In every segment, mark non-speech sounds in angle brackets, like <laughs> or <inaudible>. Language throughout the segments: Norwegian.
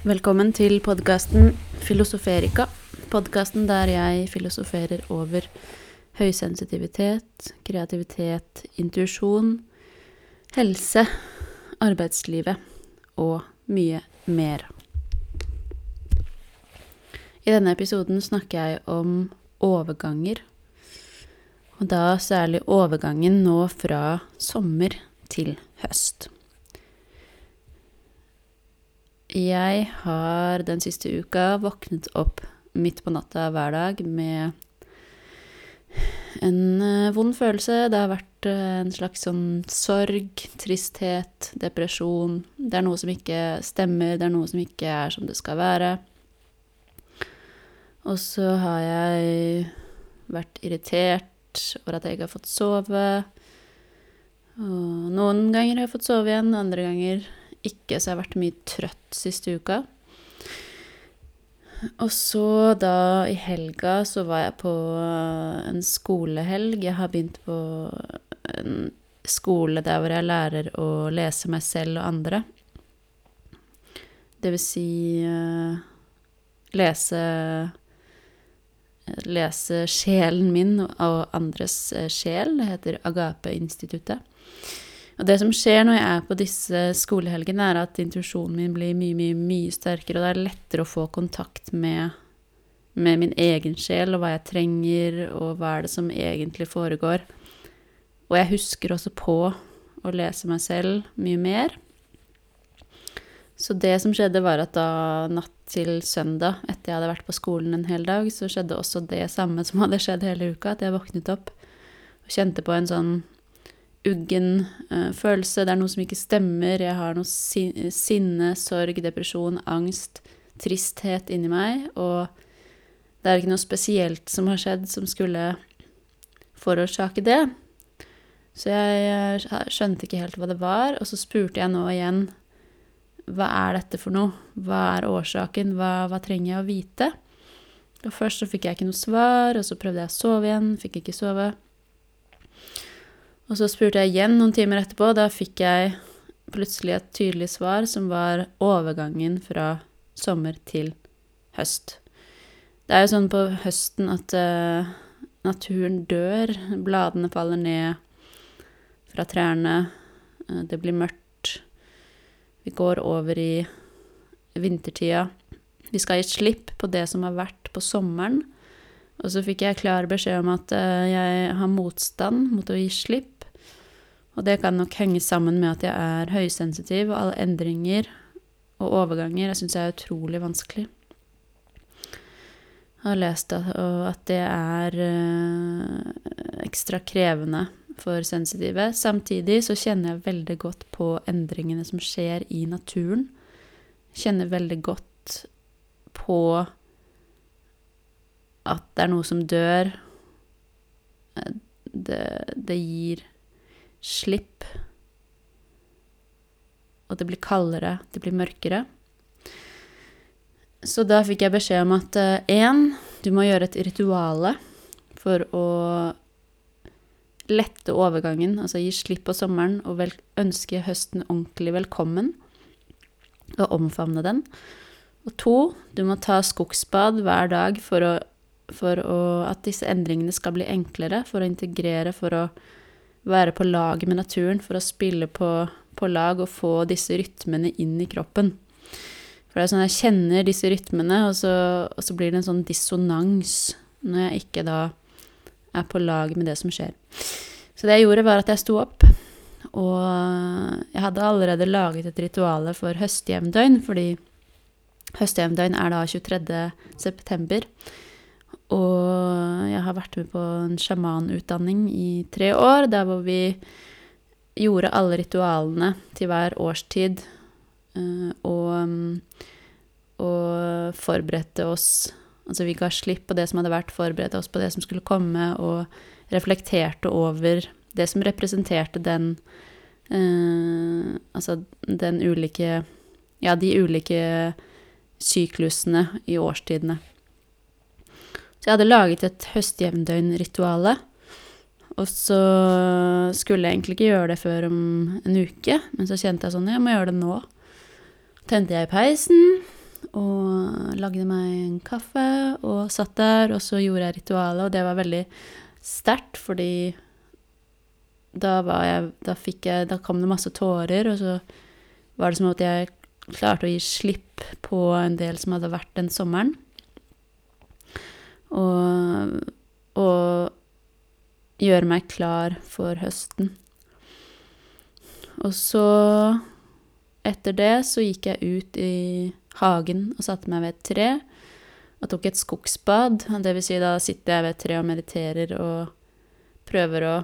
Velkommen til podkasten Filosoferika. Podkasten der jeg filosoferer over høysensitivitet, kreativitet, intuisjon, helse, arbeidslivet og mye mer. I denne episoden snakker jeg om overganger, og da særlig overgangen nå fra sommer til høst. Jeg har den siste uka våknet opp midt på natta hver dag med en eh, vond følelse. Det har vært eh, en slags sånn sorg, tristhet, depresjon. Det er noe som ikke stemmer, det er noe som ikke er som det skal være. Og så har jeg vært irritert over at jeg ikke har fått sove. Og noen ganger har jeg fått sove igjen, andre ganger ikke, så jeg har vært mye trøtt siste uka. Og så da i helga så var jeg på en skolehelg. Jeg har begynt på en skole der hvor jeg lærer å lese meg selv og andre. Det vil si uh, lese Lese sjelen min og andres eh, sjel. Det heter Agape-instituttet. Og det som skjer når jeg er på disse skolehelgene, er at intuisjonen min blir mye, mye, mye sterkere, og det er lettere å få kontakt med, med min egen sjel, og hva jeg trenger, og hva er det som egentlig foregår. Og jeg husker også på å lese meg selv mye mer. Så det som skjedde, var at da natt til søndag, etter jeg hadde vært på skolen en hel dag, så skjedde også det samme som hadde skjedd hele uka, at jeg våknet opp og kjente på en sånn uggen uh, følelse. Det er noe som ikke stemmer. Jeg har noe sin sinne, sorg, depresjon, angst, tristhet inni meg. Og det er ikke noe spesielt som har skjedd som skulle forårsake det. Så jeg uh, skjønte ikke helt hva det var, og så spurte jeg nå igjen hva er dette for noe? Hva er årsaken? Hva, hva trenger jeg å vite? Og først så fikk jeg ikke noe svar, og så prøvde jeg å sove igjen, fikk ikke sove. Og så spurte jeg igjen noen timer etterpå. Da fikk jeg plutselig et tydelig svar, som var overgangen fra sommer til høst. Det er jo sånn på høsten at uh, naturen dør. Bladene faller ned fra trærne. Uh, det blir mørkt. Vi går over i vintertida. Vi skal gi slipp på det som har vært på sommeren. Og så fikk jeg klar beskjed om at uh, jeg har motstand mot å gi slipp. Og det kan nok henge sammen med at jeg er høysensitiv, og alle endringer og overganger jeg syns jeg er utrolig vanskelig. Jeg har lest at det er eh, ekstra krevende for sensitive. Samtidig så kjenner jeg veldig godt på endringene som skjer i naturen. Kjenner veldig godt på at det er noe som dør. Eh, det, det gir slipp. Og det blir kaldere, det blir mørkere. Så da fikk jeg beskjed om at én, uh, du må gjøre et rituale for å lette overgangen, altså gi slipp på sommeren og ønske høsten ordentlig velkommen. Og omfavne den. Og to, du må ta skogsbad hver dag for, å, for å, at disse endringene skal bli enklere, for å integrere, for å være på lag med naturen for å spille på, på, lag og få disse rytmene inn i kroppen. For det er sånn jeg kjenner disse rytmene, og så, og så blir det en sånn dissonans når jeg ikke da er på lag med det som skjer. Så det jeg gjorde, var at jeg sto opp, og jeg hadde allerede laget et ritual for høstjevndøgn, fordi høstjevndøgn er da 23. september. Og jeg har vært med på en sjamanutdanning i tre år, der hvor vi gjorde alle ritualene til hver årstid. Eh, og, og forberedte oss Altså vi ga slipp på det som hadde vært, forberedte oss på det som skulle komme, og reflekterte over det som representerte den eh, Altså den ulike Ja, de ulike syklusene i årstidene. Så jeg hadde laget et høstjevndøgnrituale. Og så skulle jeg egentlig ikke gjøre det før om en uke, men så kjente jeg sånn Jeg må gjøre det nå. Tente jeg peisen, og lagde meg en kaffe og satt der, og så gjorde jeg ritualet, og det var veldig sterkt, fordi da var jeg Da fikk jeg Da kom det masse tårer, og så var det som at jeg klarte å gi slipp på en del som hadde vært den sommeren. Og, og gjøre meg klar for høsten. Og så, etter det, så gikk jeg ut i hagen og satte meg ved et tre og tok et skogsbad. Det vil si, da sitter jeg ved et tre og mediterer og prøver å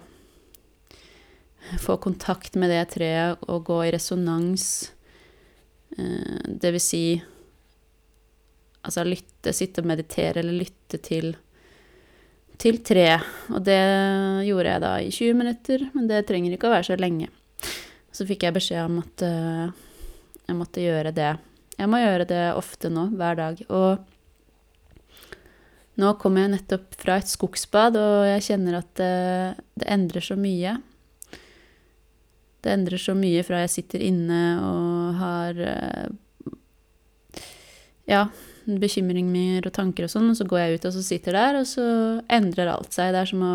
få kontakt med det treet og gå i resonans. Eh, det vil si altså lytte, sitte og meditere eller lytte til, til tre. Og det gjorde jeg da i 20 minutter, men det trenger ikke å være så lenge. Så fikk jeg beskjed om at uh, jeg måtte gjøre det. Jeg må gjøre det ofte nå, hver dag. Og nå kommer jeg nettopp fra et skogsbad, og jeg kjenner at det, det endrer så mye. Det endrer så mye fra jeg sitter inne og har uh, Ja, bekymringer og tanker og sånn, og så går jeg ut og så sitter der, og så endrer alt seg. Det er som å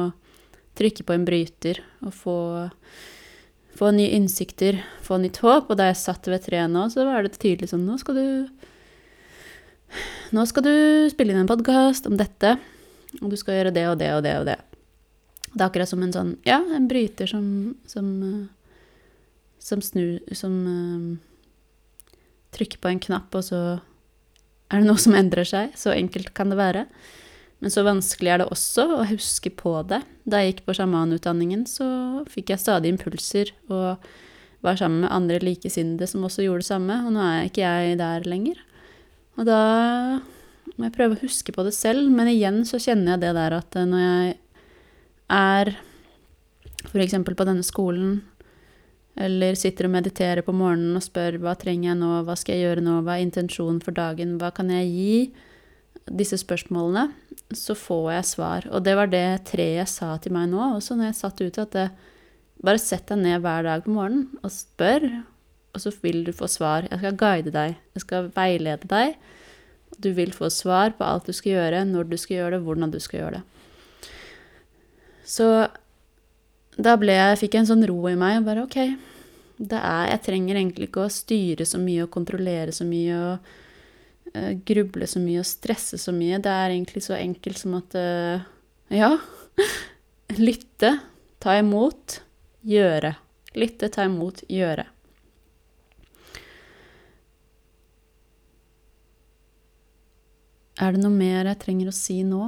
trykke på en bryter og få, få nye innsikter, få nytt håp. Og da jeg satt ved treet nå, så var det tydelig sånn Nå skal du Nå skal du spille inn en podkast om dette, og du skal gjøre det og det og det og det. Det er akkurat som en sånn Ja, en bryter som som, som snur Som um, trykker på en knapp, og så er det noe som endrer seg. Så enkelt kan det være. Men så vanskelig er det også å huske på det. Da jeg gikk på sjamanutdanningen, så fikk jeg stadig impulser og var sammen med andre likesinnede som også gjorde det samme, og nå er ikke jeg der lenger. Og da må jeg prøve å huske på det selv, men igjen så kjenner jeg det der at når jeg er f.eks. på denne skolen eller sitter og mediterer på morgenen og spør hva trenger jeg nå, hva skal jeg gjøre nå, hva er intensjonen for dagen, hva kan jeg gi? Disse spørsmålene, så får jeg svar. Og det var det treet sa til meg nå også når jeg satt ute, at det, bare sett deg ned hver dag på morgenen og spør, og så vil du få svar. Jeg skal guide deg, jeg skal veilede deg. Du vil få svar på alt du skal gjøre, når du skal gjøre det, hvordan du skal gjøre det. Så da ble jeg, fikk jeg en sånn ro i meg. og bare OK, er Jeg trenger egentlig ikke å styre så mye og kontrollere så mye og uh, gruble så mye og stresse så mye. Det er egentlig så enkelt som at uh, Ja. <laughs> Lytte, ta imot, gjøre. Lytte, ta imot, gjøre. Er det noe mer jeg trenger å si nå?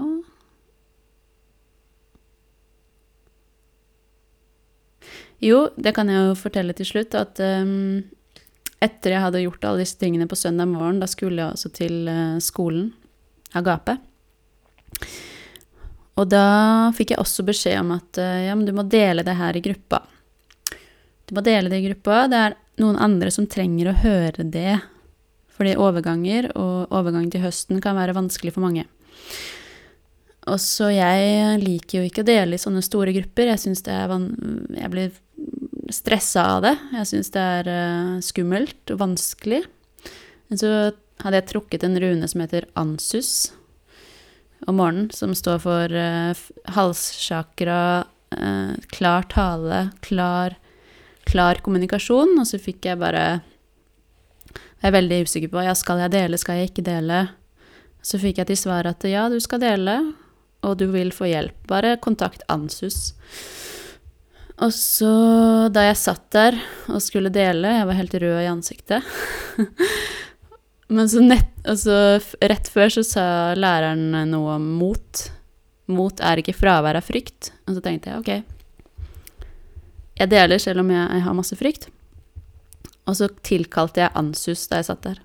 Jo, det kan jeg jo fortelle til slutt, at um, etter jeg hadde gjort alle disse tingene på søndag morgen, da skulle jeg altså til uh, skolen, Agape. Og da fikk jeg også beskjed om at uh, ja, men du må dele det her i gruppa. Du må dele det i gruppa. Det er noen andre som trenger å høre det. Fordi overganger og overgang til høsten kan være vanskelig for mange. Og så jeg liker jo ikke å dele i sånne store grupper. Jeg syns det er van Jeg blir stressa av det. Jeg syns det er uh, skummelt og vanskelig. Men så hadde jeg trukket en rune som heter ansus om morgenen, som står for uh, halssjakra, uh, klar tale, klar, klar kommunikasjon. Og så fikk jeg bare Jeg er veldig usikker på ja, skal jeg dele, skal jeg ikke dele. Så fikk jeg til svar at ja, du skal dele, og du vil få hjelp. Bare kontakt Ansus. Og så, da jeg satt der og skulle dele, jeg var helt rød i ansiktet <laughs> Men så nett, altså, rett før så sa læreren noe om mot. Mot er ikke fravær av frykt. Og så tenkte jeg ok, jeg deler selv om jeg, jeg har masse frykt. Og så tilkalte jeg Ansus da jeg satt der.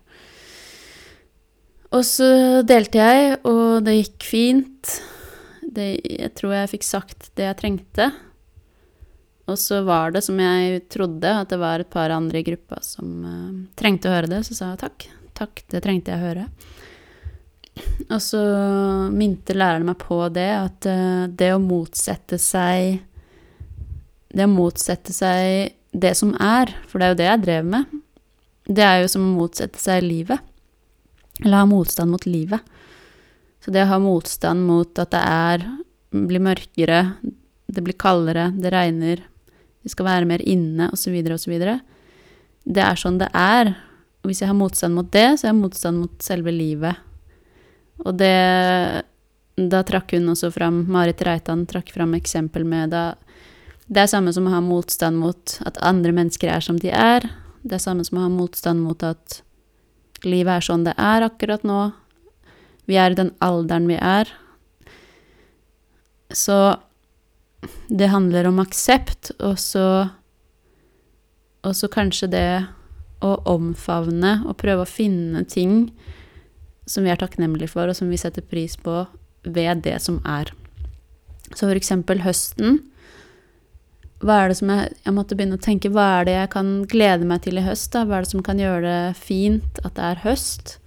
Og så delte jeg, og det gikk fint. Det, jeg tror jeg fikk sagt det jeg trengte. Og så var det som jeg trodde, at det var et par andre i gruppa som uh, trengte å høre det. Så sa jeg takk. Takk, det trengte jeg å høre. Og så minte læreren meg på det, at uh, det å motsette seg Det å motsette seg det som er, for det er jo det jeg drev med, det er jo som å motsette seg livet. Eller ha motstand mot livet. Så det å ha motstand mot at det er blir mørkere, det blir kaldere, det regner, vi skal være mer inne, osv., osv. Det er sånn det er. Og hvis jeg har motstand mot det, så har jeg motstand mot selve livet. Og det Da trakk hun også fram Marit Reitan trakk fram eksempel med da Det er samme som å ha motstand mot at andre mennesker er som de er. Det er samme som å ha motstand mot at livet er sånn det er akkurat nå. Vi er i den alderen vi er. Så det handler om aksept, og så Og så kanskje det å omfavne og prøve å finne ting som vi er takknemlige for, og som vi setter pris på ved det som er. Så for eksempel høsten. Hva er det som jeg, jeg måtte begynne å tenke Hva er det jeg kan glede meg til i høst? da? Hva er det som kan gjøre det fint at det er høst?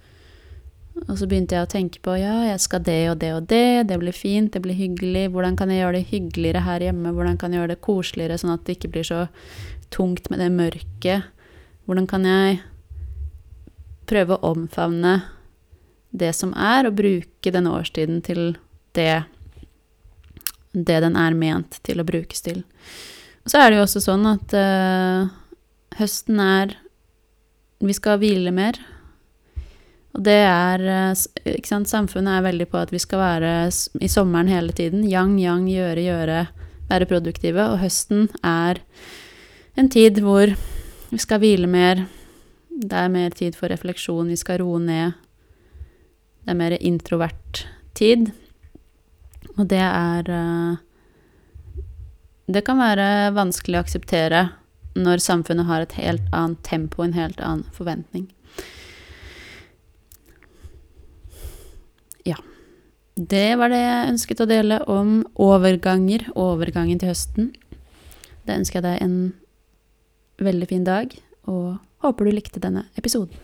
Og så begynte jeg å tenke på ja, jeg skal det og det og det, det blir fint, det blir hyggelig. Hvordan kan jeg gjøre det hyggeligere her hjemme? Hvordan kan jeg gjøre det koseligere, sånn at det ikke blir så tungt med det mørket? Hvordan kan jeg prøve å omfavne det som er, og bruke denne årstiden til det det den er ment til å brukes til. Og så er det jo også sånn at uh, høsten er Vi skal hvile mer. Og det er eh, Ikke sant, samfunnet er veldig på at vi skal være i sommeren hele tiden. Yang, yang, gjøre, gjøre, være produktive. Og høsten er en tid hvor vi skal hvile mer. Det er mer tid for refleksjon, vi skal roe ned. Det er mer introvert tid. Og det er eh, Det kan være vanskelig å akseptere når samfunnet har et helt annet tempo, en helt annen forventning. Ja. Det var det jeg ønsket å dele om overganger, overgangen til høsten. Da ønsker jeg deg en veldig fin dag, og håper du likte denne episoden.